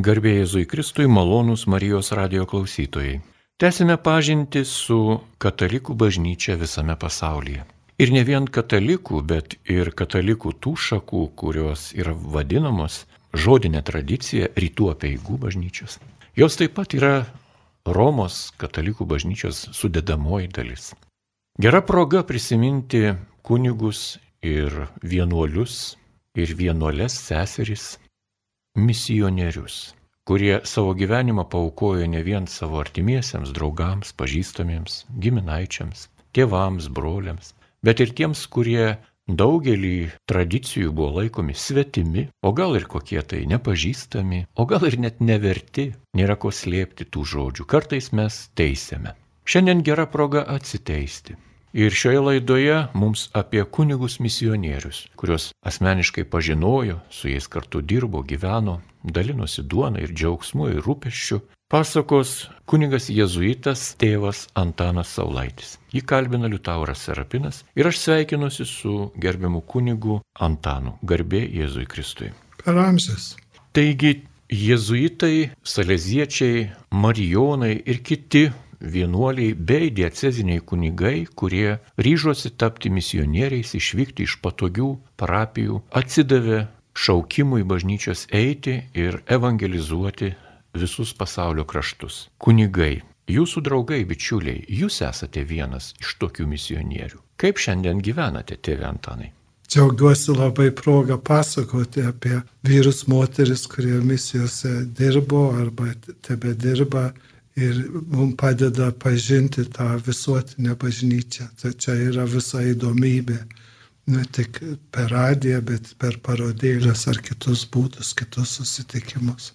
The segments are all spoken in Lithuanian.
Garbėjai Jėzui Kristui malonūs Marijos radio klausytojai. Tęsime pažinti su katalikų bažnyčia visame pasaulyje. Ir ne vien katalikų, bet ir katalikų tų šakų, kurios yra vadinamos žodinė tradicija rytų apieigų bažnyčios. Jos taip pat yra Romos katalikų bažnyčios sudėdamoji dalis. Gera proga prisiminti kunigus ir vienuolius ir vienuolės seserys misionierius, kurie savo gyvenimą paukojo ne vien savo artimiesiems, draugams, pažįstamiems, giminaičiams, tėvams, broliams, bet ir tiems, kurie daugelį tradicijų buvo laikomi svetimi, o gal ir kokie tai nepažįstami, o gal ir net neverti, nėra ko slėpti tų žodžių. Kartais mes teisėme. Šiandien gera proga atsiteisti. Ir šioje laidoje mums apie kunigus misionierius, kuriuos asmeniškai pažinojo, su jais kartu dirbo, gyveno, dalinosi duoną ir džiaugsmu ir rūpeščiu, pasakos kunigas jėzuitas tėvas Antanas Saulaitis. Jį kalbina Liutauras Serapinas ir aš sveikinuosi su gerbiamu kunigu Antanu, garbė Jėzui Kristui. Per amžius. Taigi, jėzuitai, saleziečiai, marijonai ir kiti vienuoliai bei dieceziniai kunigai, kurie ryžosi tapti misionieriais, išvykti iš patogių parapijų, atsidavė šaukimui bažnyčios eiti ir evangelizuoti visus pasaulio kraštus. Kunigai, jūsų draugai, bičiuliai, jūs esate vienas iš tokių misionierių. Kaip šiandien gyvenate, tėve Antanai? Džiaugiuosi labai progą pasakoti apie vyrus, moteris, kurie misijose dirbo arba tebe dirba ir mums padeda pažinti tą visuotinę bažnyčią. Tai čia yra visa įdomybė. Ne tik per radiją, bet per parodėlės ar kitus būdus, kitus susitikimus.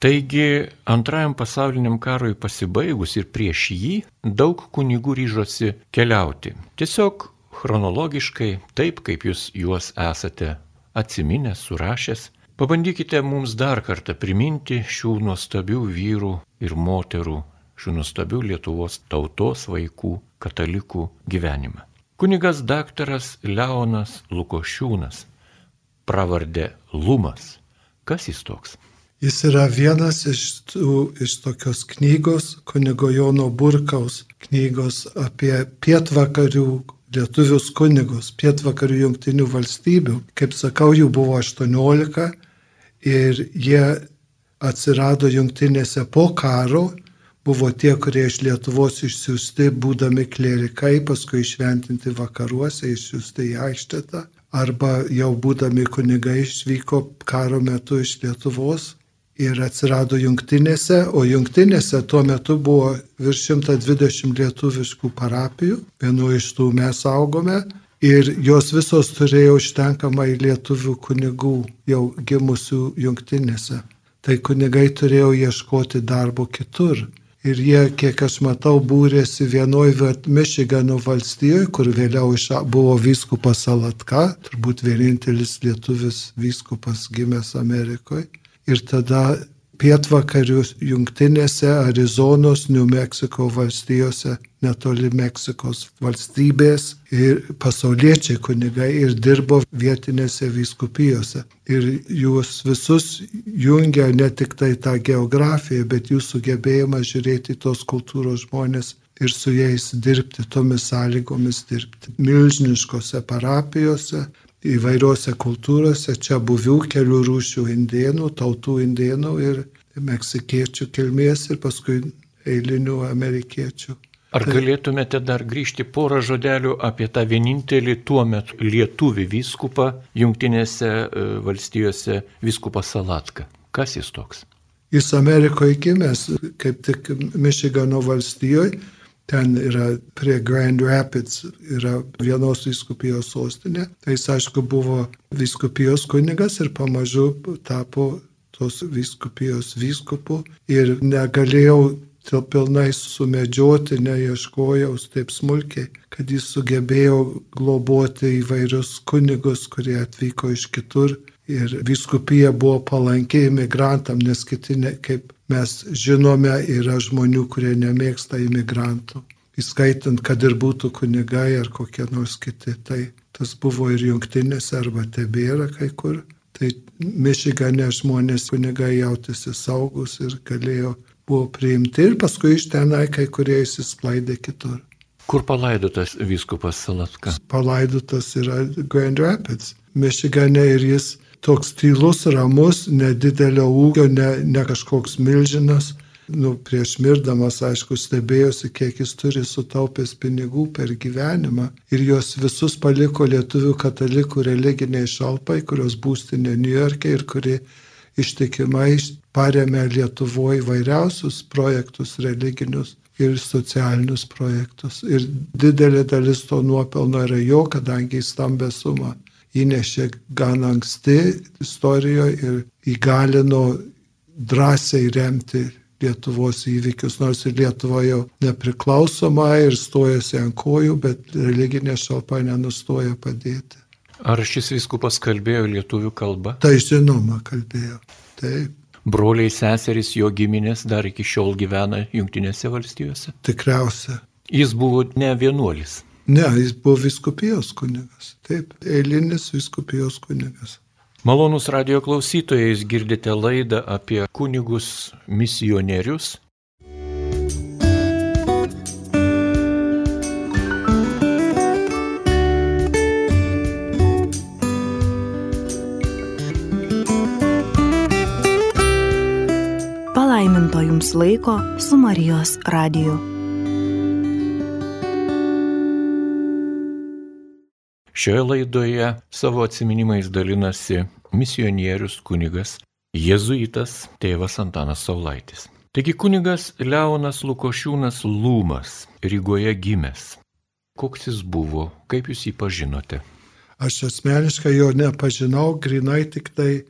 Taigi antrajam pasauliniam karui pasibaigus ir prieš jį daug kunigų ryžosi keliauti. Tiesiog chronologiškai, taip kaip jūs juos esate atsiminęs, surašęs, Pabandykite mums dar kartą priminti šių nuostabių vyrų ir moterų, šių nuostabių Lietuvos tautos vaikų, katalikų gyvenimą. Kunigas daktaras Leonas Lukošiūnas, pravardė Lumas. Kas jis toks? Jis yra vienas iš, tų, iš tokios knygos, kunigo Jono Burkaus knygos apie pietvakarių lietuvius kunigus, pietvakarių jungtinių valstybių. Kaip sakau, jų buvo 18 ir jie atsirado jungtinėse po karo, buvo tie, kurie iš Lietuvos išsiųsti, būdami klerikai, paskui išventinti vakaruose, išsiųsti į Aikštetą, arba jau būdami kunigai išvyko karo metu iš Lietuvos ir atsirado jungtinėse, o jungtinėse tuo metu buvo virš 120 lietuviškų parapijų, vienu iš tų mes augome Ir jos visos turėjo užtenkamai lietuvių kunigų jau gimusių jungtinėse. Tai kunigai turėjo ieškoti darbo kitur. Ir jie, kiek aš matau, būrėsi vienoje Mišigano valstijoje, kur vėliau buvo vyskupas Salatka, turbūt vienintelis lietuvis vyskupas gimęs Amerikoje. Ir tada pietvakarių jungtinėse Arizonos, New Mexico valstijose, netoli Meksikos valstybės ir pasauliečiai kunigai ir dirbo vietinėse vyskupijose. Ir jūs visus jungia ne tik tai tą geografiją, bet jų sugebėjimą žiūrėti tos kultūros žmonės ir su jais dirbti, tomis sąlygomis dirbti. Milžiniškose parapijose, įvairiuose kultūrose, čia buvių kelių rūšių indienų, tautų indienų ir meksikiečių kilmės ir paskui eilinių amerikiečių. Ar galėtumėte dar grįžti porą žodelių apie tą vienintelį tuo metu lietuvį vyskupą Junktinėse e, valstijose vyskupą Salatką? Kas jis toks? Jis Amerikoje gimęs, kaip tik Mišigano valstijoje, ten yra prie Grand Rapids, yra vienos viskupijos sostinė. Tai jis aišku buvo viskupijos kunigas ir pamažu tapo tos viskupijos vyskupu ir negalėjau pilnai sumedžioti, neieškojau taip smulkiai, kad jis sugebėjo globoti įvairius kunigus, kurie atvyko iš kitur. Ir viskupija buvo palankiai imigrantam, nes kiti, ne, kaip mes žinome, yra žmonių, kurie nemėgsta imigrantų. Įskaitant, kad ir būtų kunigai ar kokie nors kiti. Tai tas buvo ir jungtinėse arba tebėra kai kur. Tai Mišigane žmonės kunigai jautėsi saugus ir galėjo buvo priimti ir paskui iš tenai kai kurie įsisklaidė kitur. Kur palaidotas vyskupas Salatka? Palaidotas yra Grand Rapids, Mišigane ir jis toks tylus, ramus, nedidelio ūgio, ne, ne kažkoks milžinas. Nu, prieš mirdamas, aišku, stebėjosi, kiek jis turi sutaupęs pinigų per gyvenimą ir juos visus paliko lietuvių katalikų religiniai šalpai, kurios būstinė New York'e ir kuri ištikimai paremė Lietuvoje vairiausius projektus religinius ir socialinius projektus. Ir didelė dalis to nuopelno yra jo, kadangi jis stambę sumą įnešė gan anksti istorijoje ir įgalino drąsiai remti Lietuvos įvykius, nors ir Lietuva jau nepriklausoma ir stojasi ant kojų, bet religinė šalpa nenustoja padėti. Ar šis viskupas kalbėjo lietuvių kalbą? Tai žinoma, kalbėjo. Taip. Broliai seserys jo giminės dar iki šiol gyvena Junktinėse valstijose? Tikriausia. Jis buvo ne vienuolis. Ne, jis buvo viskupijos kunigas. Taip, eilinis viskupijos kunigas. Malonus radio klausytojai, jūs girdite laidą apie kunigus misionierius. Palaiminto jums laiko su Marijos radiju. Šioje laidoje savo atminimais dalinasi misionierius kunigas jėzuitas tėvas Antanas Saulaitis. Taigi kunigas Leonas Lukošiūnas Lūmas Rygoje gimęs. Koks jis buvo, kaip jūs jį pažinote? Aš asmeniškai jo nepažinau, grinai tik tai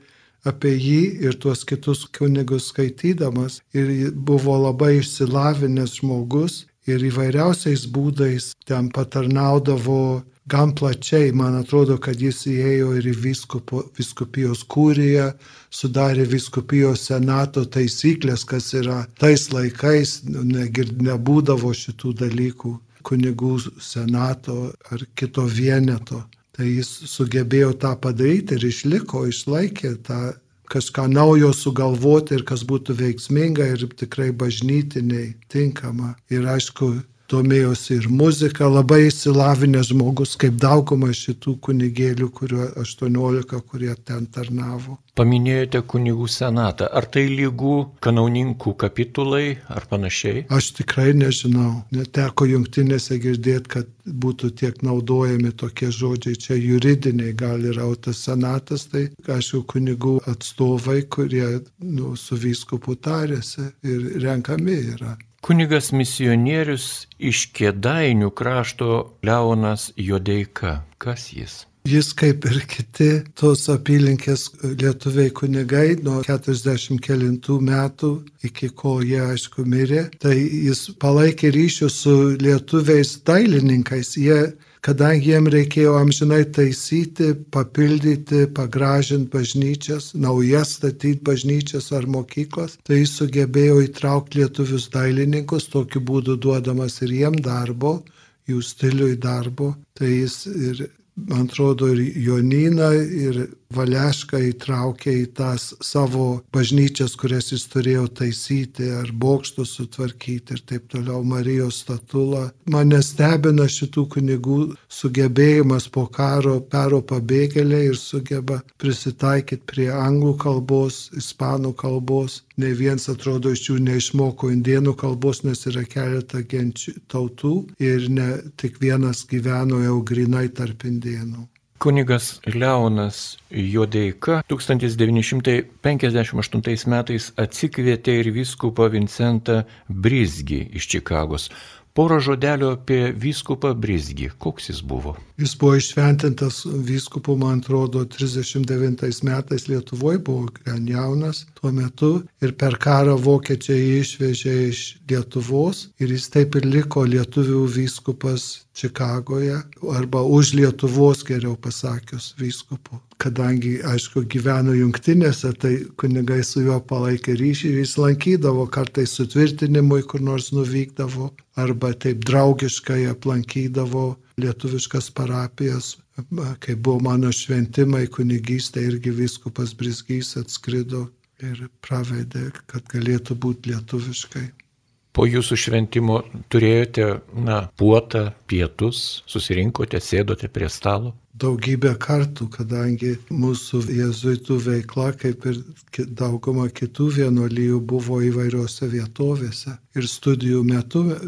apie jį ir tuos kitus kunigus skaitydamas. Ir buvo labai išsilavinęs žmogus ir įvairiausiais būdais ten patarnaudavo gan plačiai. Man atrodo, kad jis įėjo ir į viskupo, viskupijos kūriją, sudarė viskupijos senato taisyklės, kas yra tais laikais, negir, nebūdavo šitų dalykų kunigų senato ar kito vieneto. Tai jis sugebėjo tą padaryti ir išliko, išlaikė tą kažką naujo sugalvoti ir kas būtų veiksminga ir tikrai bažnytiniai tinkama. Ir aišku, domėjosi ir muzika, labai įsilavinęs žmogus, kaip dauguma šitų kunigėlių, kuriuo 18, kurie ten tarnavo. Paminėjote kunigų senatą. Ar tai lygų kanauninkų kapitulai ar panašiai? Aš tikrai nežinau. Neteko jungtinėse girdėti, kad būtų tiek naudojami tokie žodžiai. Čia juridiniai gal yra, o tas senatas tai, aišku, kunigų atstovai, kurie nu, su vyskupu tarėsi ir renkami yra. Kunigas misionierius iš Kėdainių krašto Leonas Jodeika. Kas jis? Jis kaip ir kiti tos apylinkės lietuviai kunigai nuo 40 kelintų metų iki kol jie aišku mirė, tai jis palaikė ryšius su lietuviais dailininkais. Jie kadangi jiem reikėjo amžinai taisyti, papildyti, pagražinti bažnyčias, naujas statyti bažnyčias ar mokyklas, tai jis sugebėjo įtraukti lietuvius dailininkus, tokiu būdu duodamas ir jiem darbo, jų stiliui darbo, tai jis ir man atrodo, ir Joniną, ir Valešką įtraukė į tas savo bažnyčias, kurias jis turėjo taisyti, ar bokštus sutvarkyti ir taip toliau, Marijos statulą. Mane stebina šitų kunigų sugebėjimas po karo pero pabėgėliai ir sugeba prisitaikyti prie anglų kalbos, ispanų kalbos. Ne vienas atrodo iš jų neišmoko indienų kalbos, nes yra keletą genčių tautų ir ne tik vienas gyveno jau grinai tarp indienų. Kunigas Leonas Jodeika 1958 metais atsikvietė ir vyskupą Vincentą Brizgį iš Čikagos. Porą žodelių apie vyskupą Brizgį. Koks jis buvo? Jis buvo išventintas vyskupu, man atrodo, 39 metais Lietuvoje, buvo gan jaunas tuo metu ir per karą vokiečiai jį išvežė iš Lietuvos ir jis taip ir liko lietuvių vyskupas Čikagoje arba už Lietuvos, geriau pasakius, vyskupu. Kadangi, aišku, gyveno jungtinėse, tai kunigai su juo palaikė ryšį ir jis lankydavo kartais sutvirtinimui, kur nors nuvykdavo, arba taip draugiškai aplankydavo lietuviškas parapijas kai buvo mano šventimai kunigystė, irgi viskupas Brisgys atskrido ir pravedė, kad galėtų būti lietuviškai. Po jūsų šventimo turėjote, na, puotą, pietus, susirinkote, sėdote prie stalo? Daugybę kartų, kadangi mūsų jezuitų veikla, kaip ir dauguma kitų vienuolijų, buvo įvairiose vietovėse. Ir studijų metu e,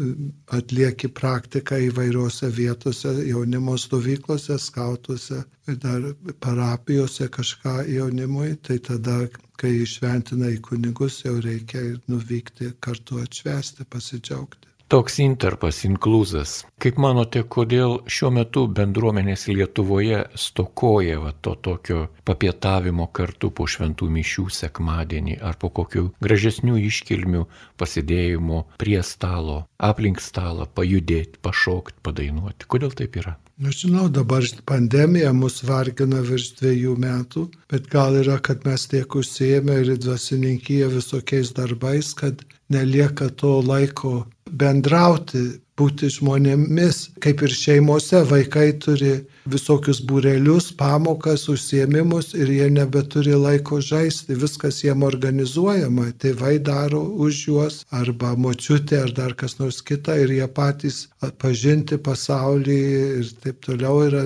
atlieki praktiką įvairiose vietose, jaunimo stovyklose, skautuose, dar parapijose kažką jaunimui, tai tada, kai išventina į kunigus, jau reikia nuvykti kartu atšvesti, pasidžiaugti. Toks interpas, inkluzas. Kaip manote, kodėl šiuo metu bendruomenės Lietuvoje stokoja va, to tokio papietavimo kartu po šventų mišių sekmadienį ar po kokių gražesnių iškilmių pasidėjimo prie stalo, aplink stalą, pajudėti, pašokti, padainuoti? Kodėl taip yra? Na, žinau, dabar pandemija mus vargina virš dviejų metų, bet gal yra, kad mes tiek užsiemę ir dvasininkyje visokiais darbais, kad nelieka to laiko bendrauti, būti žmonėmis, kaip ir šeimose vaikai turi visokius būrelius, pamokas, užsiemimus ir jie nebeturi laiko žaisti, viskas jiem organizuojama, tėvai daro už juos arba močiutė ar dar kas nors kita ir jie patys pažinti pasaulį ir taip toliau yra,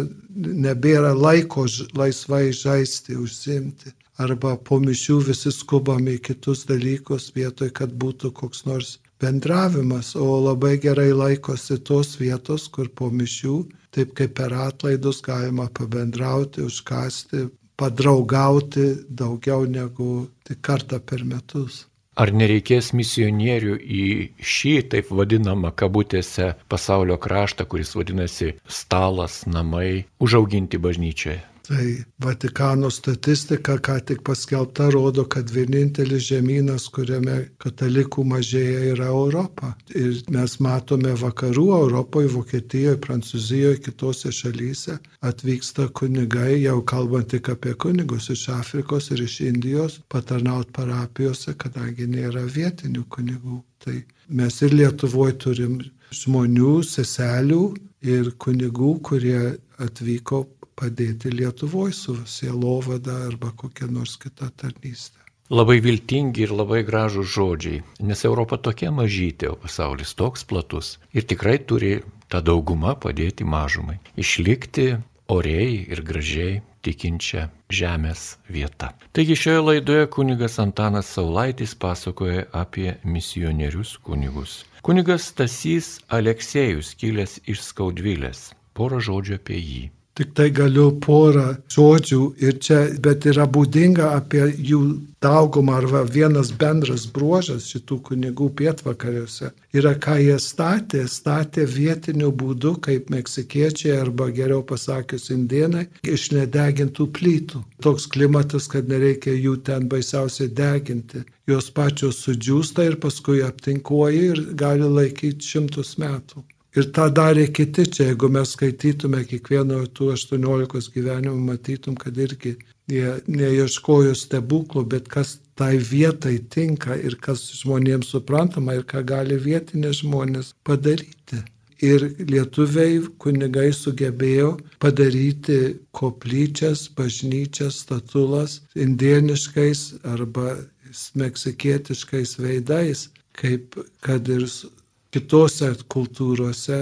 nebėra laiko laisvai žaisti, užsimti arba po mišių visi skubam į kitus dalykus vietoj, kad būtų koks nors bendravimas, o labai gerai laikosi tos vietos, kur po mišių, taip kaip per atlaidus galima pabendrauti, užkasti, padraugauti daugiau negu tik kartą per metus. Ar nereikės misionierių į šį taip vadinamą kabutėse pasaulio kraštą, kuris vadinasi stalas, namai, užauginti bažnyčioje? Tai Vatikano statistika, ką tik paskelbta, rodo, kad vienintelis žemynas, kuriame katalikų mažėja, yra Europa. Ir mes matome vakarų Europoje, Vokietijoje, Prancūzijoje, kitose šalyse atvyksta kunigai, jau kalbant tik apie kunigus iš Afrikos ir iš Indijos, patarnaut parapijose, kadangi nėra vietinių kunigų. Tai mes ir Lietuvoje turim žmonių, seselių ir kunigų, kurie atvyko padėti Lietuvoje su sielovada arba kokia nors kita tarnystė. Labai viltingi ir labai gražų žodžiai, nes Europa tokia mažytė, o pasaulis toks platus ir tikrai turi tą daugumą padėti mažumai. Išlikti oriai ir gražiai tikinčią žemės vietą. Taigi šioje laidoje kunigas Antanas Saulaitis pasakoja apie misionierius kunigus. Kunigas Stasys Aleksėjus kilęs iš Skaudvilės. Porą žodžių apie jį. Tik tai galiu porą žodžių ir čia, bet yra būdinga apie jų daugumą arba vienas bendras bruožas šitų kunigų pietvakariuose yra, ką jie statė, statė vietiniu būdu, kaip meksikiečiai arba geriau pasakius indienai, iš nedegintų plytų. Toks klimatas, kad nereikia jų ten baisiausiai deginti. Jos pačios sudžiūsta ir paskui aptinkuoja ir gali laikyti šimtus metų. Ir tą darė kiti čia, jeigu mes skaitytume kiekvieno tų 18 gyvenimų, matytum, kad irgi jie neieškojo stebuklų, bet kas tai vietai tinka ir kas žmonėms suprantama ir ką gali vietinė žmonės padaryti. Ir lietuviai kunigai sugebėjo padaryti koplyčias, bažnyčias, statulas indieniškais arba meksikietiškais veidais, kaip kad ir kitose kultūrose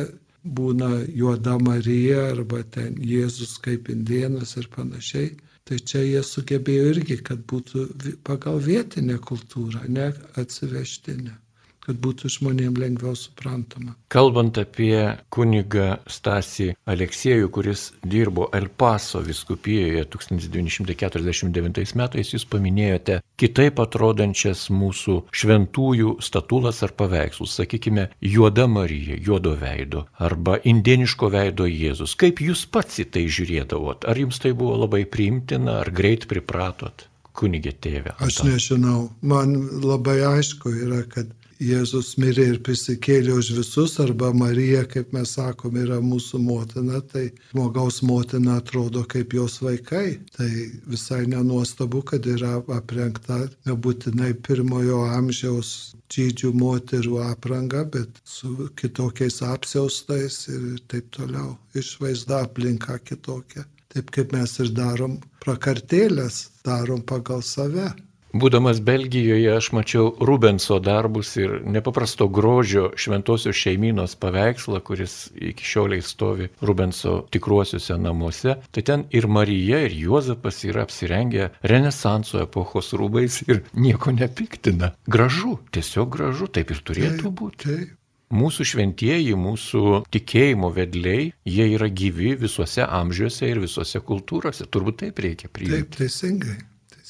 būna juoda Marija arba ten Jėzus kaip indienas ir panašiai. Tai čia jie sugebėjo irgi, kad būtų pagal vietinę kultūrą, ne atsivežtinę kad būtų žmonėms lengviau suprantama. Kalbant apie kunigą Stasį Aleksėjų, kuris dirbo El Paso viskupijoje 1949 metais, jūs paminėjote kitaip atrodančias mūsų šventųjų statulas ar paveikslus, sakykime, juoda Marija, juodo veido arba indieniško veido Jėzus. Kaip jūs pats į tai žiūrėdavot? Ar jums tai buvo labai priimtina, ar greit pripratot? kunigė tėvė. Aš nežinau, man labai aišku yra, kad Jėzus mirė ir prisikėlė už visus, arba Marija, kaip mes sakom, yra mūsų motina, tai žmogaus motina atrodo kaip jos vaikai. Tai visai nenuostabu, kad yra aprengta nebūtinai pirmojo amžiaus džydžių moterų apranga, bet su kitokiais apsiaustais ir taip toliau. Išvaizda aplinka kitokia. Taip kaip mes ir darom prakartėlės, darom pagal save. Būdamas Belgijoje aš mačiau Rubenso darbus ir nepaprasto grožio šventosios šeiminos paveikslą, kuris iki šioliai stovi Rubenso tikruosiuose namuose. Tai ten ir Marija, ir Juozapas yra apsirengę Renesanso epochos rūbais ir nieko nepiktina. Gražu, tiesiog gražu, taip ir turėtų Taip, būti. Taip, Mūsų šventieji, mūsų tikėjimo vedliai, jie yra gyvi visuose amžiuose ir visuose kultūrose. Turbūt taip reikia priimti. taip, teisingai,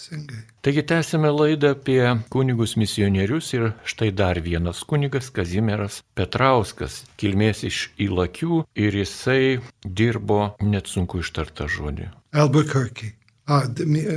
teisingai. Taigi tęsime laidą apie kunigus misionierius ir štai dar vienas kunigas Kazimieras Petrauskas, kilmės iš Įlakių ir jisai dirbo net sunku ištartą žodį. Albuquerque. A,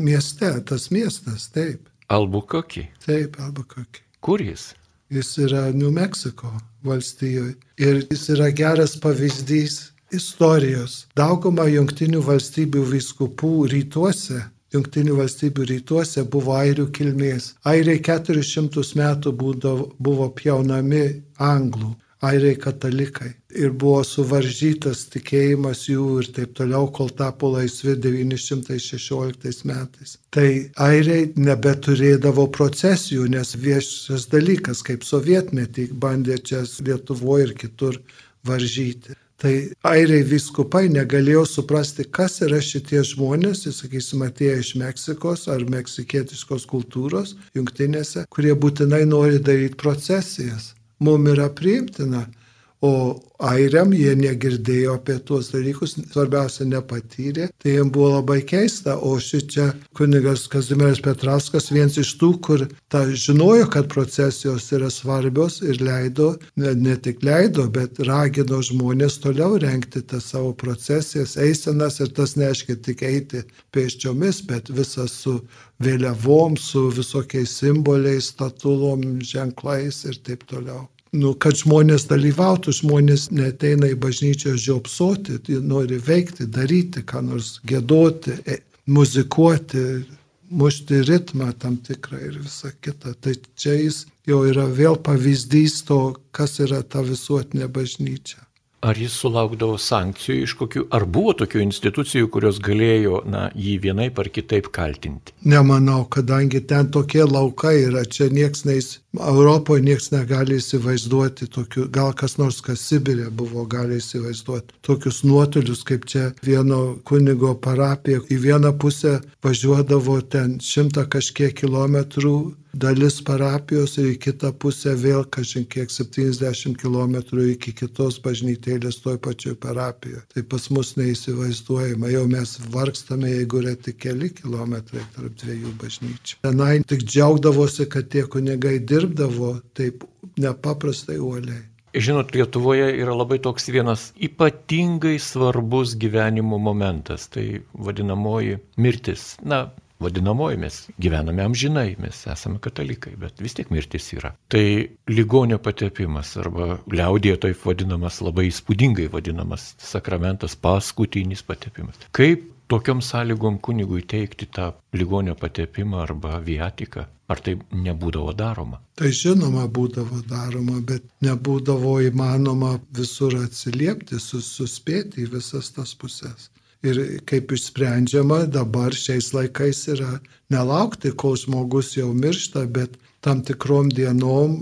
mieste, tas miestas, taip, Albukoki. taip, Albuquerque. Kur jis? Jis yra New Mexico valstijoje ir jis yra geras pavyzdys istorijos. Dauguma jungtinių valstybių vyskupų rytuose, jungtinių valstybių rytuose buvo airių kilmės. Airiai 400 metų būdavo, buvo pjaunami anglų. Airiai katalikai. Ir buvo suvaržytas tikėjimas jų ir taip toliau, kol tapo laisvi 916 metais. Tai airiai nebeturėdavo procesijų, nes viešas dalykas, kaip sovietmetį bandė čia Lietuvoje ir kitur varžyti. Tai airiai viskupai negalėjo suprasti, kas yra šitie žmonės, jis, sakysim, atėję iš Meksikos ar meksikietiškos kultūros, jungtinėse, kurie būtinai nori daryti procesijas. Mums yra priimtina, o airiam jie negirdėjo apie tuos dalykus, svarbiausia nepatyrė, tai jiems buvo labai keista, o šičia kunigas Kazimieras Petrauskas vienas iš tų, kur ta žinojo, kad procesijos yra svarbios ir leido, ne, ne tik leido, bet ragino žmonės toliau renkti tas savo procesijas, eisenas ir tas neaiškiai tik eiti pėsčiomis, bet visas su vėliavom, su visokiais simboliais, statulom, ženklais ir taip toliau nu, kad žmonės dalyvautų, žmonės neteina į bažnyčią žiopsoti, jie nori veikti, daryti, ką nors gėdoti, e, muzikuoti, mušti ritmą tam tikrą ir visa kita. Tai čia jis jau yra vėl pavyzdys to, kas yra ta visuotinė bažnyčia. Ar jis sulaukdavo sankcijų iš kokių, ar buvo tokių institucijų, kurios galėjo, na, jį vienaip ar kitaip kaltinti? Nemanau, kadangi ten tokie laukai yra, čia nieks neįs, Europoje nieks negali įsivaizduoti tokių, gal kas nors, kas Sibirė buvo, gali įsivaizduoti tokius nuotolius, kaip čia vieno kunigo parapija. Į vieną pusę važiuodavo ten šimtą kažkiek kilometrų dalis parapijos ir į kitą pusę vėl kažin kiek 70 km iki kitos bažnytėlės toj pačioj parapijoje. Tai pas mus neįsivaizduojama, jau mes vargstame, jeigu yra tik keli kilometrai tarp dviejų bažnyčių. Tenai tik džiaugdavosi, kad tie kunigai dirbdavo taip nepaprastai uoliai. Žinot, Lietuvoje yra labai toks vienas ypatingai svarbus gyvenimo momentas, tai vadinamoji mirtis. Na, vadinamoji mes gyvename amžinai, mes esame katalikai, bet vis tiek mirtis yra. Tai ligonio patepimas arba liaudėje taip vadinamas, labai įspūdingai vadinamas sakramentas, paskutinis patepimas. Kaip tokiom sąlygom kunigui teikti tą ligonio patepimą arba viatiką? Ar tai nebūdavo daroma? Tai žinoma būdavo daroma, bet nebūdavo įmanoma visur atsiliepti, sus, suspėti į visas tas pusės. Ir kaip išsprendžiama dabar šiais laikais yra nelaukti, kol žmogus jau miršta, bet tam tikrom dienom,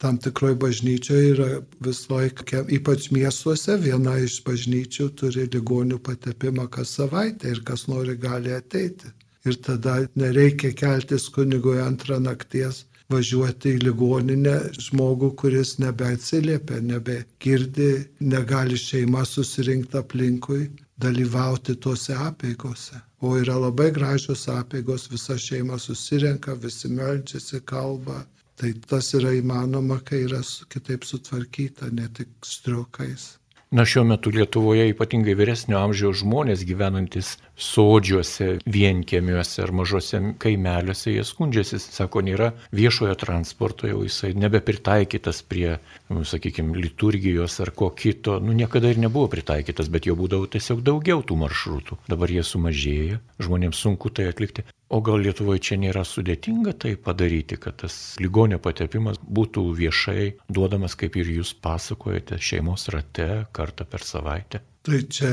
tam tikroje bažnyčioje yra vis laiką, ypač miestuose, viena iš bažnyčių turi ligonių patepimą kas savaitę ir kas nori gali ateiti. Ir tada nereikia keltis kunigui antrą nakties, važiuoti į ligoninę žmogų, kuris nebeatsiliepia, nebegirdi, negali šeima susirinkti aplinkui dalyvauti tuose apėgose. O yra labai gražios apėgos, visa šeima susirenka, visi meldžiasi, kalba. Tai tas yra įmanoma, kai yra kitaip sutvarkyta, ne tik striukais. Na šiuo metu Lietuvoje ypatingai vyresnio amžiaus žmonės gyvenantis sodžiuose, vienkiemiuose ar mažose kaimeliuose, jie skundžiasi, sako, nėra viešojo transporto, jau jisai nebepritaikytas prie, nu, sakykime, liturgijos ar ko kito. Nu, niekada ir nebuvo pritaikytas, bet jo būdavo tiesiog daugiau tų maršrutų. Dabar jie sumažėjo, žmonėms sunku tai atlikti. O gal Lietuvoje čia nėra sudėtinga tai padaryti, kad tas ligonio patepimas būtų viešai duodamas, kaip ir jūs pasakojate, šeimos rate kartą per savaitę? Tai čia,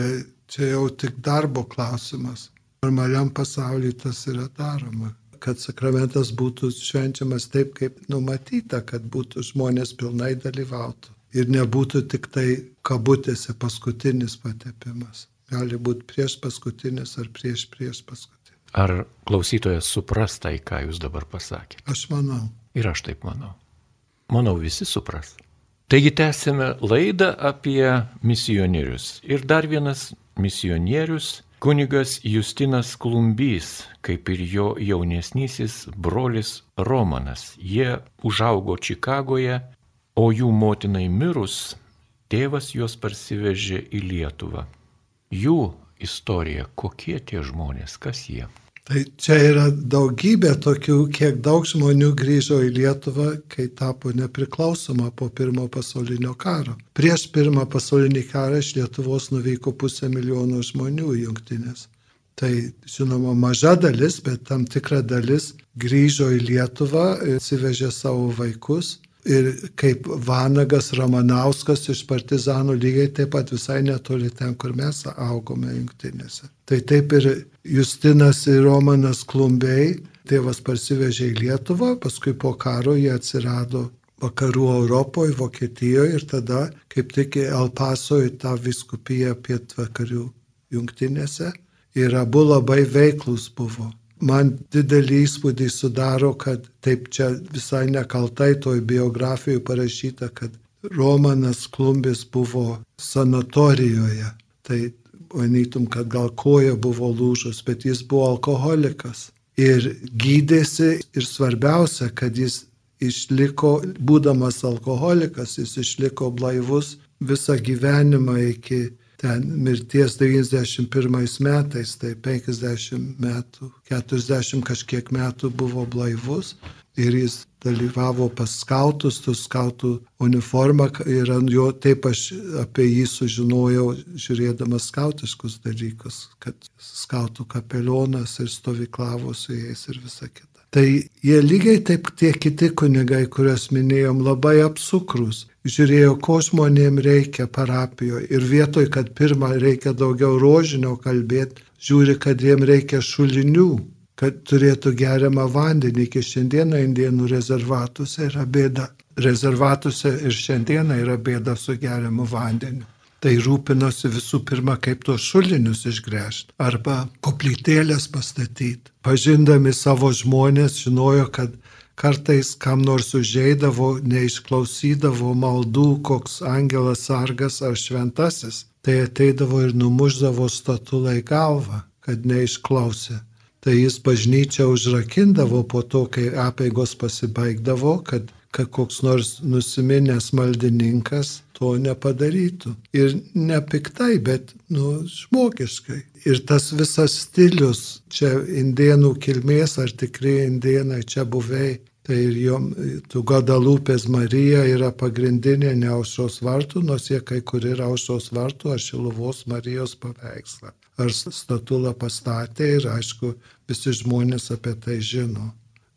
čia jau tik darbo klausimas. Normaliam pasaulyje tas yra daroma. Kad sakramentas būtų švenčiamas taip, kaip numatyta, kad būtų žmonės pilnai dalyvautų. Ir nebūtų tik tai kabutėse paskutinis patepimas. Gali būti prieš paskutinis ar prieš prieš paskutinis. Ar klausytojas supras tai, ką jūs dabar pasakėte? Aš manau. Ir aš taip manau. Manau, visi supras. Taigi tęsime laidą apie misionierius. Ir dar vienas misionierius, kunigas Justinas Klumbys, kaip ir jo jaunesnysis brolis Romanas. Jie užaugo Čikagoje, o jų motinai mirus, tėvas juos parsivežė į Lietuvą. Jų istorija, kokie tie žmonės, kas jie. Tai čia yra daugybė tokių, kiek daug žmonių grįžo į Lietuvą, kai tapo nepriklausoma po pirmo pasaulinio karo. Prieš pirmą pasaulinį karą iš Lietuvos nuvyko pusę milijono žmonių jungtinės. Tai žinoma maža dalis, bet tam tikra dalis grįžo į Lietuvą, atsivežė savo vaikus ir kaip Vanagas Ramanauskas iš partizanų lygiai taip pat visai netoli ten, kur mes augome jungtinėse. Tai taip ir Justinas ir Romanas Klumbiai, tėvas parsivežė į Lietuvą, paskui po karo jie atsirado vakarų Europoje, Vokietijoje ir tada kaip tik El Paso į tą viskupiją pietvakarių jungtinėse ir abu labai veiklus buvo man didelį įspūdį sudaro, kad taip čia visai nekaltai toj biografijoje parašyta, kad Romanas Klumbis buvo sanatorijoje. Tai manytum, kad gal koja buvo lūžus, bet jis buvo alkoholikas. Ir gydėsi ir svarbiausia, kad jis išliko, būdamas alkoholikas, jis išliko blaivus visą gyvenimą iki ten mirties 91 metais, tai 50 metų, 40 kažkiek metų buvo blaivus ir jis dalyvavo pas skautus, tų skautų uniforma ir ant jo taip aš apie jį sužinojau, žiūrėdamas skautiškus dalykus, kad skautų kapelionas ir stovyklavo su jais ir visa kita. Tai jie lygiai taip tie kiti kunigai, kuriuos minėjom, labai apsukrus žiūrėjo, ko žmonėm reikia parapijoje. Ir vietoj, kad pirmą reikia daugiau rožinio kalbėti, žiūri, kad jiem reikia šulinių, kad turėtų geriamą vandenį. Iki šiandieną indienų rezervatuose yra bėda. Rezervatuose ir šiandieną yra bėda su geriamu vandeniu. Tai rūpinosi visų pirma, kaip tuos šulinius išgręžti arba koplytėlės pastatyti. Pažindami savo žmonės žinojo, kad kartais kam nors užeidavo, neišklausydavo maldų, koks angelas sargas ar šventasis, tai ateidavo ir numuždavo statulai galvą, kad neišklausė. Tai jis bažnyčią užrakindavo po to, kai apėgos pasibaigdavo, kad, kad koks nors nusiminęs maldininkas to nepadarytų. Ir ne piktai, bet nu, žmogiškai. Ir tas visas stilius, čia indienų kilmės ar tikrai indienai čia buvai, tai ir jom, tu Gadalupės Marija yra pagrindinė ne aušos vartų, nors jie kai kur yra aušos vartų ar Šiluvos Marijos paveikslą. Ar statulą pastatė ir aišku, visi žmonės apie tai žino.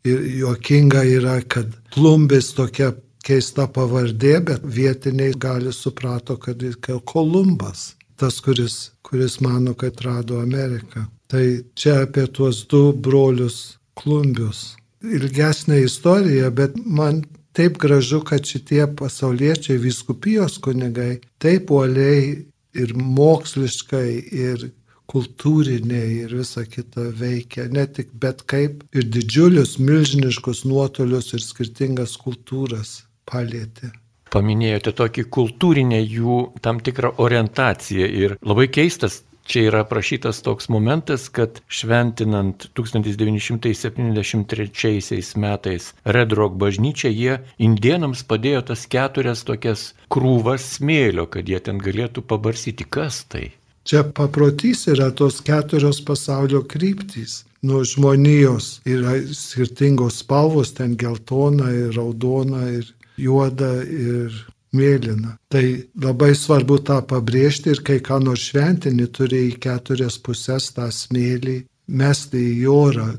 Ir juokinga yra, kad plumbis tokia keista pavardė, bet vietiniai gali suprato, kad jis Kolumbas, tas, kuris, kuris mano, kad rado Ameriką. Tai čia apie tuos du brolius klumbius. Ilgesnė istorija, bet man taip gražu, kad šitie pasauliečiai viskupijos kunigai taip uoliai ir moksliškai ir kultūriniai ir visa kita veikia, ne tik bet kaip ir didžiulius, milžiniškus nuotolius ir skirtingas kultūras palėtė. Paminėjote tokį kultūrinę jų tam tikrą orientaciją ir labai keistas Čia yra aprašytas toks momentas, kad šventinant 1973 metais Red Rock bažnyčią, jie indienams padėjo tas keturias tokias krūvas smėlio, kad jie ten galėtų pabarsyti, kas tai. Čia paprotys yra tos keturios pasaulio kryptys. Nuo žmonijos yra skirtingos spalvos, ten geltona ir raudona ir juoda ir mėlyna. Tai labai svarbu tą pabrėžti ir kai ką nors šventinį turi į keturias pusės tą smėlį mesti į orą.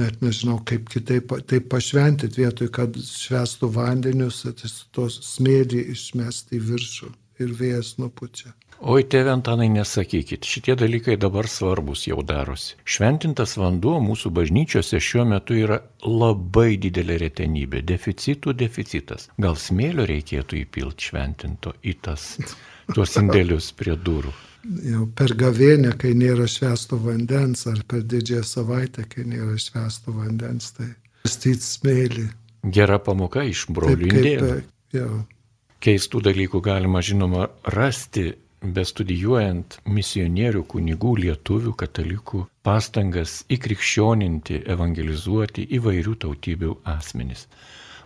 Net nežinau, kaip kitaip taip pašventit vietoj, kad švestų vandenius, tos smėlį išmesti į viršų ir vėjas nupučia. Oi, tėvė Antanai, nesakykit, šitie dalykai dabar svarbus jau darosi. Šventintas vanduo mūsų bažnyčiose šiuo metu yra labai didelė retenybė, deficitų deficitas. Gal smėlio reikėtų įpilti šventinto į tas, tuos indėlius prie durų. Jau per gavėnę, kai nėra švesto vandens, ar per didžiąją savaitę, kai nėra švesto vandens, tai styti smėlį. Gera pamoka iš brolių indėlių. Keistų dalykų galima, žinoma, rasti bestudijuojant misionierių kunigų lietuvių katalikų pastangas įkrikščioninti, evangelizuoti įvairių tautybių asmenys.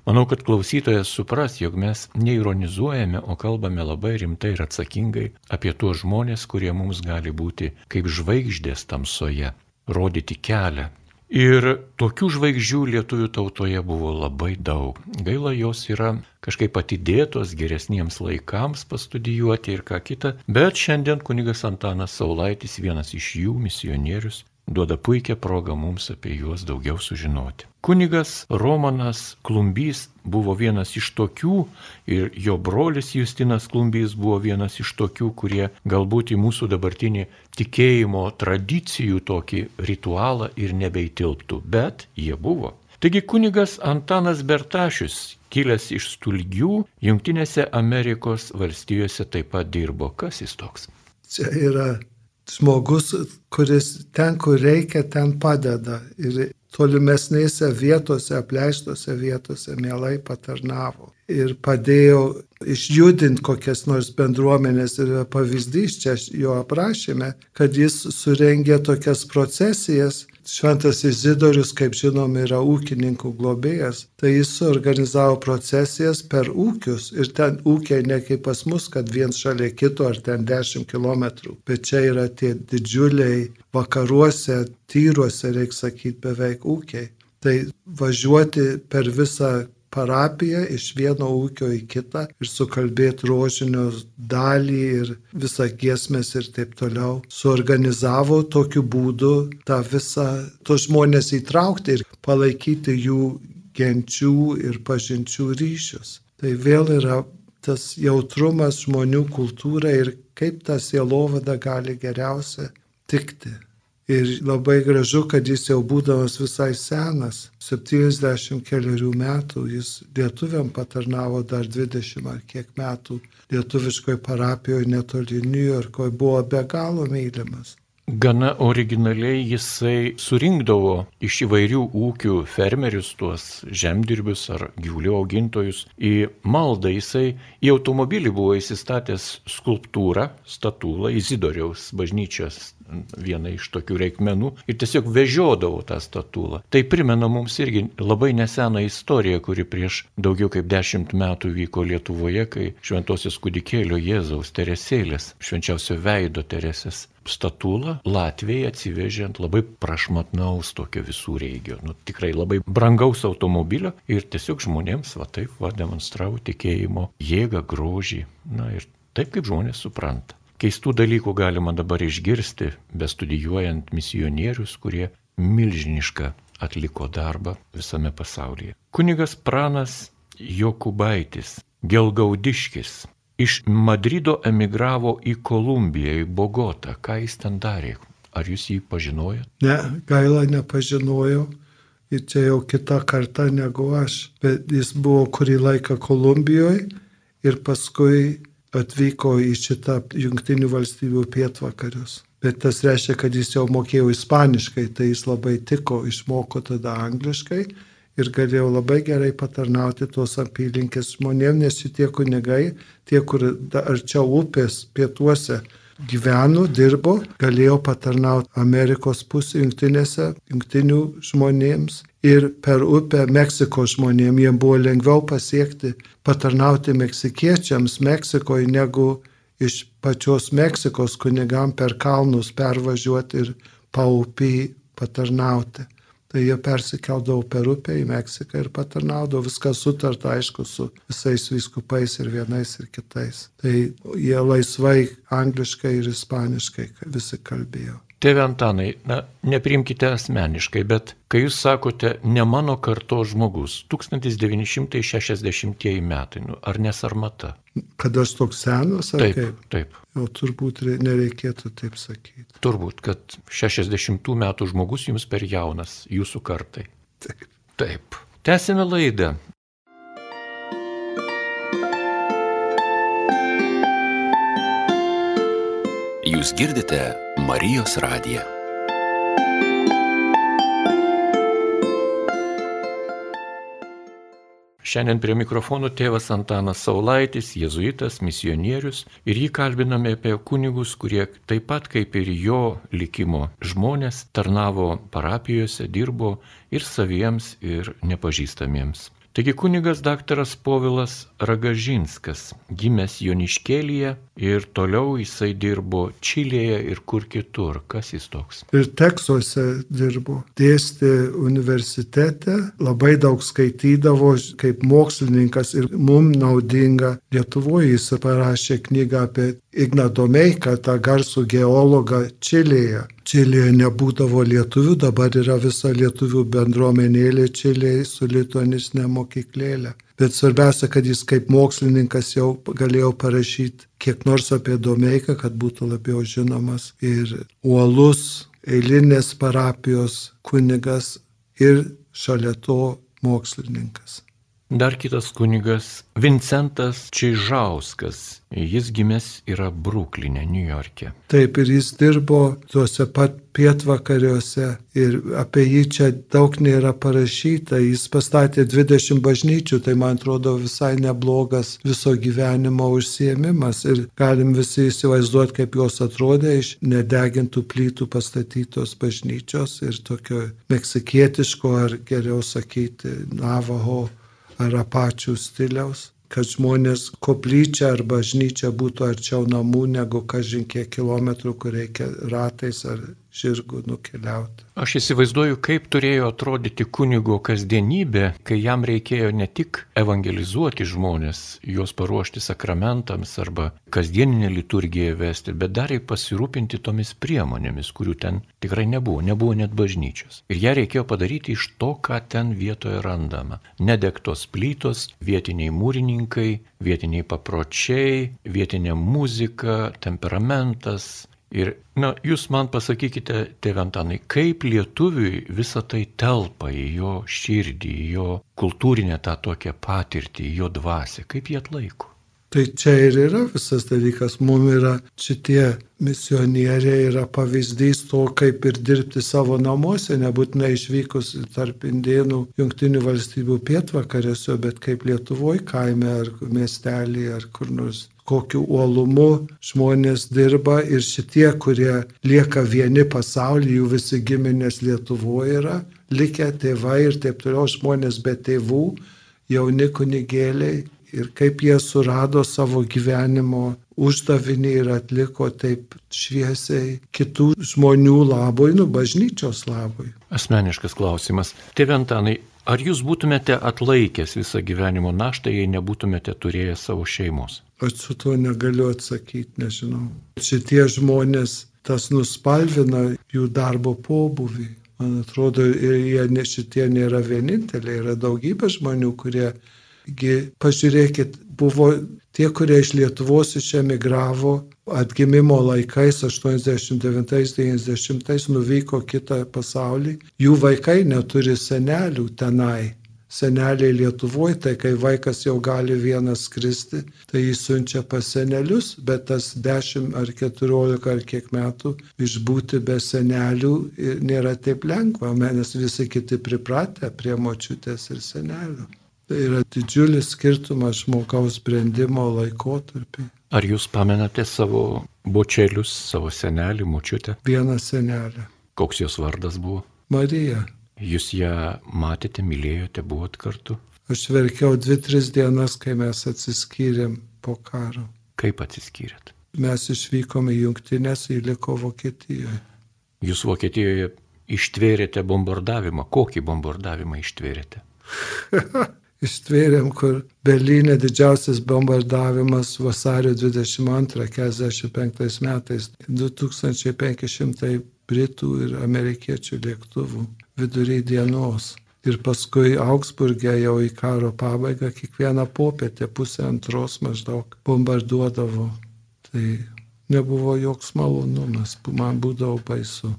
Manau, kad klausytojas supras, jog mes neironizuojame, o kalbame labai rimtai ir atsakingai apie tuos žmonės, kurie mums gali būti kaip žvaigždės tamsoje, rodyti kelią, Ir tokių žvaigždžių lietuvių tautoje buvo labai daug. Gaila, jos yra kažkaip atidėtos geresniems laikams pastudijuoti ir ką kita, bet šiandien kunigas Antanas Saulaitis, vienas iš jų misionierius, duoda puikią progą mums apie juos daugiau sužinoti. Kunigas Romanas Klumbys buvo vienas iš tokių ir jo brolis Justinas Klumbys buvo vienas iš tokių, kurie galbūt į mūsų dabartinį tikėjimo tradicijų tokį ritualą ir nebeitilptų, bet jie buvo. Taigi kunigas Antanas Bertašius, kilęs iš Stulgių, Junktinėse Amerikos valstijose taip pat dirbo. Kas jis toks? Čia yra žmogus, kuris ten, kur reikia, ten padeda. Ir tolimesnėse vietose, apleistose vietose mielai patarnavo. Ir padėjo išjudinti kokias nors bendruomenės ir pavyzdys čia jo aprašyme, kad jis surengė tokias procesijas Šventas Izidorius, kaip žinom, yra ūkininkų globėjas, tai jis suorganizavo procesijas per ūkius ir ten ūkiai ne kaip pas mus, kad viens šalia kito ar ten 10 km, bet čia yra tie didžiuliai vakaruose, tyruose, reikia sakyti, beveik ūkiai. Tai važiuoti per visą parapiją iš vieno ūkio į kitą ir sukalbėti rožinio dalį ir visą giesmės ir taip toliau. Suorganizavo tokiu būdu tą visą, tos žmonės įtraukti ir palaikyti jų genčių ir pažinčių ryšius. Tai vėl yra tas jautrumas žmonių kultūrai ir kaip ta sielovada gali geriausia tikti. Ir labai gražu, kad jis jau būdamas visai senas, 70 keliarių metų, jis lietuviam patarnavo dar 20 ar kiek metų lietuviškoje parapijoje netoli New Yorko, buvo be galo mylimas. Gana originaliai jisai surinkdavo iš įvairių ūkių fermerius, tuos žemdirbius ar gyvulių augintojus į maldą. Jisai į automobilį buvo įsistatęs skulptūrą, statulą, Izidoriaus bažnyčios viena iš tokių reikmenų ir tiesiog vežiodavo tą statulą. Tai primena mums irgi labai neseną istoriją, kuri prieš daugiau kaip dešimt metų vyko Lietuvoje, kai šventosios kūdikėlio Jėzaus Teresėlės, švenčiausio veido Teresės statulą Latvijai atsivežė ant labai prašmatnaus tokio visų reigio, nu, tikrai labai brangaus automobilio ir tiesiog žmonėms va taip va demonstravo tikėjimo jėgą, grožį, na ir taip kaip žmonės supranta. Keistų dalykų galima dabar išgirsti, bestudijuojant misionierius, kurie milžinišką atliko darbą visame pasaulyje. Kunigas Pranas Jokubaitis, Gelgaudiškis, iš Madrido emigravo į Kolumbiją, į Bogotą. Ką jis ten darė? Ar jūs jį pažinojot? Ne, gaila nepažinojau. Ir čia jau kita karta negu aš. Bet jis buvo kurį laiką Kolumbijoje ir paskui atvyko į šitą jungtinių valstybių pietvakarius. Bet tas reiškia, kad jis jau mokėjo ispaniškai, tai jis labai tiko, išmoko tada angliškai ir galėjau labai gerai patarnauti tuos apylinkės žmonėms, nes šitie kunigai, tie, kur arčiau upės pietuose, gyveno, dirbo, galėjo patarnauti Amerikos pusė jungtinėse, jungtinių žmonėms ir per upę Meksikos žmonėms. Jiems buvo lengviau pasiekti, patarnauti meksikiečiams Meksikoje negu iš pačios Meksikos kunigam per kalnus pervažiuoti ir paupį patarnauti tai jie persikeldavo per upę į Meksiką ir patarnaudavo, viskas sutarta, aišku, su visais viskupais ir vienais ir kitais. Tai jie laisvai angliškai ir ispaniškai visi kalbėjo. Tėve Antanai, na, neprimkite asmeniškai, bet kai jūs sakote, ne mano karto žmogus, 1960 metai, nu, ar nesarmata? Kad aš toks senas, ar taip, kaip? Taip. Jau turbūt nereikėtų taip sakyti. Turbūt, kad 60 metų žmogus jums per jaunas, jūsų kartai. Taip. Taip. Tęsime laidą. Jūs girdite Marijos radiją. Šiandien prie mikrofonų tėvas Antanas Saulaitis, jėzuitas, misionierius ir jį kalbiname apie kunigus, kurie taip pat kaip ir jo likimo žmonės tarnavo parapijose, dirbo ir saviems, ir nepažįstamiems. Taigi kunigas daktaras Povilas Ragažinskas, gimęs Joniškėlyje ir toliau jisai dirbo Čilėje ir kur kitur. Kas jis toks? Ir Teksuose dirbo. Dėstė universitete, labai daug skaitydavo kaip mokslininkas ir mum naudinga. Lietuvoje jis parašė knygą apie Igną Domeiką, tą garsų geologą Čilėje. Čilėje nebūdavo lietuvių, dabar yra visa lietuvių bendruomenėlė Čilėje su lituanistinė mokyklėlė. Bet svarbiausia, kad jis kaip mokslininkas jau galėjo parašyti kiek nors apie Domeiką, kad būtų labiau žinomas. Ir uolus, eilinės parapijos kunigas ir šalia to mokslininkas. Dar kitas kunigas Vincentas Čižauskas. Jis gimęs yra Bruklinė, New York'e. Taip, ir jis dirbo tuose pat pietvakariuose ir apie jį čia daug nėra parašyta. Jis pastatė 20 bažnyčių, tai man atrodo visai neblogas viso gyvenimo užsiemimas. Ir galim visi įsivaizduoti, kaip jos atrodė iš nedegintų plytų pastatytos bažnyčios ir tokio meksikietiško ar geriau sakyti Navaho ar apačių stiliaus, kad žmonės koplyčia ar bažnyčia būtų arčiau namų negu kažin kiek kilometrų, kur reikia ratais ar žirgų nukeliauti. Aš įsivaizduoju, kaip turėjo atrodyti kunigo kasdienybė, kai jam reikėjo ne tik evangelizuoti žmonės, juos paruošti sakramentams arba kasdieninę liturgiją vesti, bet dar ir pasirūpinti tomis priemonėmis, kurių ten tikrai nebuvo, nebuvo net bažnyčios. Ir ją reikėjo padaryti iš to, ką ten vietoje randama. Nedegtos plytos, vietiniai mūrininkai, vietiniai papročiai, vietinė muzika, temperamentas, Ir, na, jūs man pasakykite, tėventanai, kaip lietuviui visa tai telpa į jo širdį, į jo kultūrinę tą tokią patirtį, į jo dvasę, kaip jie atlaiko. Tai čia ir yra visas dalykas. Mums yra šitie misionieriai yra pavyzdys to, kaip ir dirbti savo namuose, nebūtinai išvykus tarp indienų jungtinių valstybių pietvakarėse, bet kaip Lietuvoje kaime ar miestelį ar kur nors kokiu uolumu žmonės dirba ir šitie, kurie lieka vieni pasaulyje, jų visi giminės Lietuvoje yra, likę tėvai ir taip toliau žmonės be tėvų, jauni kunigėliai ir kaip jie surado savo gyvenimo uždavinį ir atliko taip šviesiai kitų žmonių labui, nu bažnyčios labui. Asmeniškas klausimas. Tėve Antanai, ar jūs būtumėte atlaikęs visą gyvenimo naštą, jei nebūtumėte turėję savo šeimos? Aš su tuo negaliu atsakyti, nežinau. Šitie žmonės tas nuspalvina jų darbo pobuvį. Man atrodo, jie ne, šitie nėra vieninteliai, yra daugybė žmonių, kurie pažiūrėkit, buvo tie, kurie iš Lietuvos išemigravo atgimimo laikais 89-90 nuvyko kitą pasaulį, jų vaikai neturi senelių tenai. Seneliai Lietuvoje, tai kai vaikas jau gali vienas skristi, tai jis siunčia pas senelius, bet tas 10 ar 14 ar kiek metų išbūti be senelių nėra taip lengva, nes visi kiti pripratę prie močiutės ir senelių. Tai yra didžiulis skirtumas žmogaus brandimo laikotarpį. Ar jūs pamenate savo bočelius, savo senelį, močiutę. Vieną senelę. Koks jos vardas buvo? Marija. Jūs ją matėte, mylėjote, buvot kartu? Aš verkiau dvi, tris dienas, kai mes atsiskyrėm po karo. Kaip atsiskyrėt? Mes išvykome į jungtinės, į liko Vokietijoje. Jūs Vokietijoje ištvėrėte bombardavimą. Kokį bombardavimą ištvėrėte? Ištvėrėm, kur Berlyne didžiausias bombardavimas vasario 22-45 metais 2500 britų ir amerikiečių lėktuvų vidury dienos. Ir paskui Augsburgė jau į karo pabaigą kiekvieną popietę pusę antros maždaug bombarduodavo. Tai nebuvo joks malonumas, man būdavo baisu.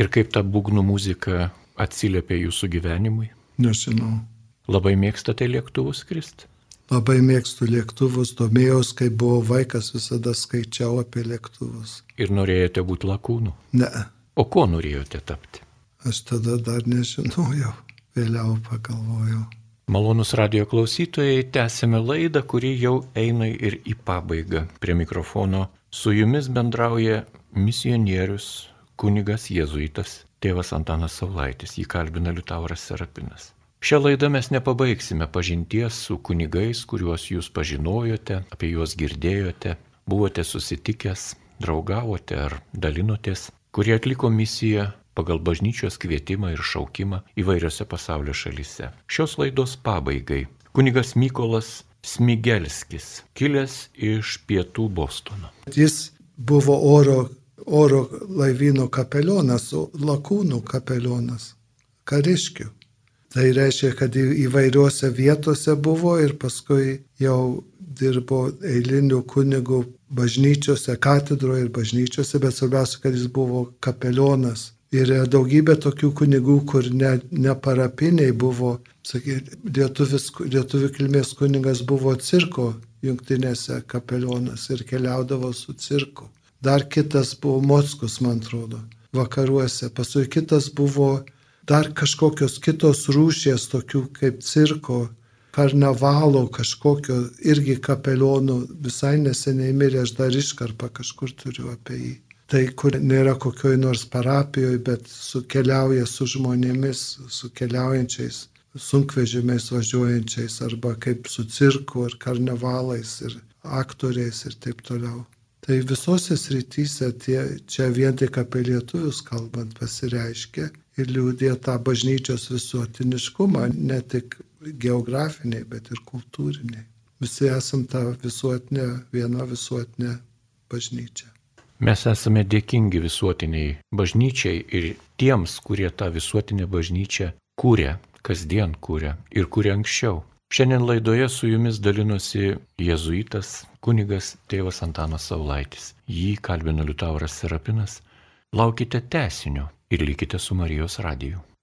Ir kaip ta būgnų muzika atsiliepia jūsų gyvenimui? Nežinau. Labai mėgstate lėktuvus skristi? Labai mėgstu lėktuvus, domėjaus, kai buvau vaikas, visada skaičiau apie lėktuvus. Ir norėjote būti lakūnu? Ne, O ko norėjote tapti? aš tada dar nežinojau, vėliau pagalvojau. Malonus radio klausytojai, tęsime laidą, kuri jau eina ir į pabaigą. Prie mikrofono su jumis bendrauja misionierius, kunigas jėzuitas, tėvas Antanas Saulaitis, jį kalbina Liutauras Serapinas. Šią laidą mes nepabaigsime pažinties su kunigais, kuriuos jūs pažinojote, apie juos girdėjote, buvote susitikęs, draugavote ar dalinotės, kurie atliko misiją pagal bažnyčios kvietimą ir šaukimą įvairiose pasaulio šalyse. Šios laidos pabaigai kunigas Mykolas Smigelskis, kilęs iš pietų Bostono. Jis buvo oro, oro laivyno kapelionas, lakūnų kapelionas, kariškių. Tai reiškia, kad įvairiuose vietose buvo ir paskui jau dirbo eilinių kunigų bažnyčiose, katedroje ir bažnyčiose, bet svarbiausia, kad jis buvo kapelionas. Ir daugybė tokių kunigų, kur ne, ne parapiniai buvo, lietuvis, lietuvių kilmės kunigas buvo cirko jungtinėse kapelionas ir keliaudavo su cirku. Dar kitas buvo Mockus, man atrodo, vakaruose. Paskui kitas buvo dar kažkokios kitos rūšies, tokių kaip cirko, karnavalo kažkokio irgi kapelionų. Visai neseniai mirė, aš dar iškarpą kažkur turiu apie jį. Tai kur nėra kokioj nors parapijoje, bet sukeliauja su žmonėmis, su keliaujančiais, sunkvežimiais važiuojančiais, arba kaip su cirku ar karnavalais ir aktoriais ir taip toliau. Tai visose srityse tie, čia vien tik apie lietuvius kalbant pasireiškia ir liūdė tą bažnyčios visuotiniškumą, ne tik geografiniai, bet ir kultūriniai. Visi esam ta visuotinė, viena visuotinė bažnyčia. Mes esame dėkingi visuotiniai bažnyčiai ir tiems, kurie tą visuotinę bažnyčią kūrė, kasdien kūrė ir kūrė anksčiau. Šiandien laidoje su jumis dalinosi jėzuitas, kunigas tėvas Antanas Saulaitis. Jį kalbino Liutauras Serapinas. Laukite tesinio ir likite su Marijos radiju.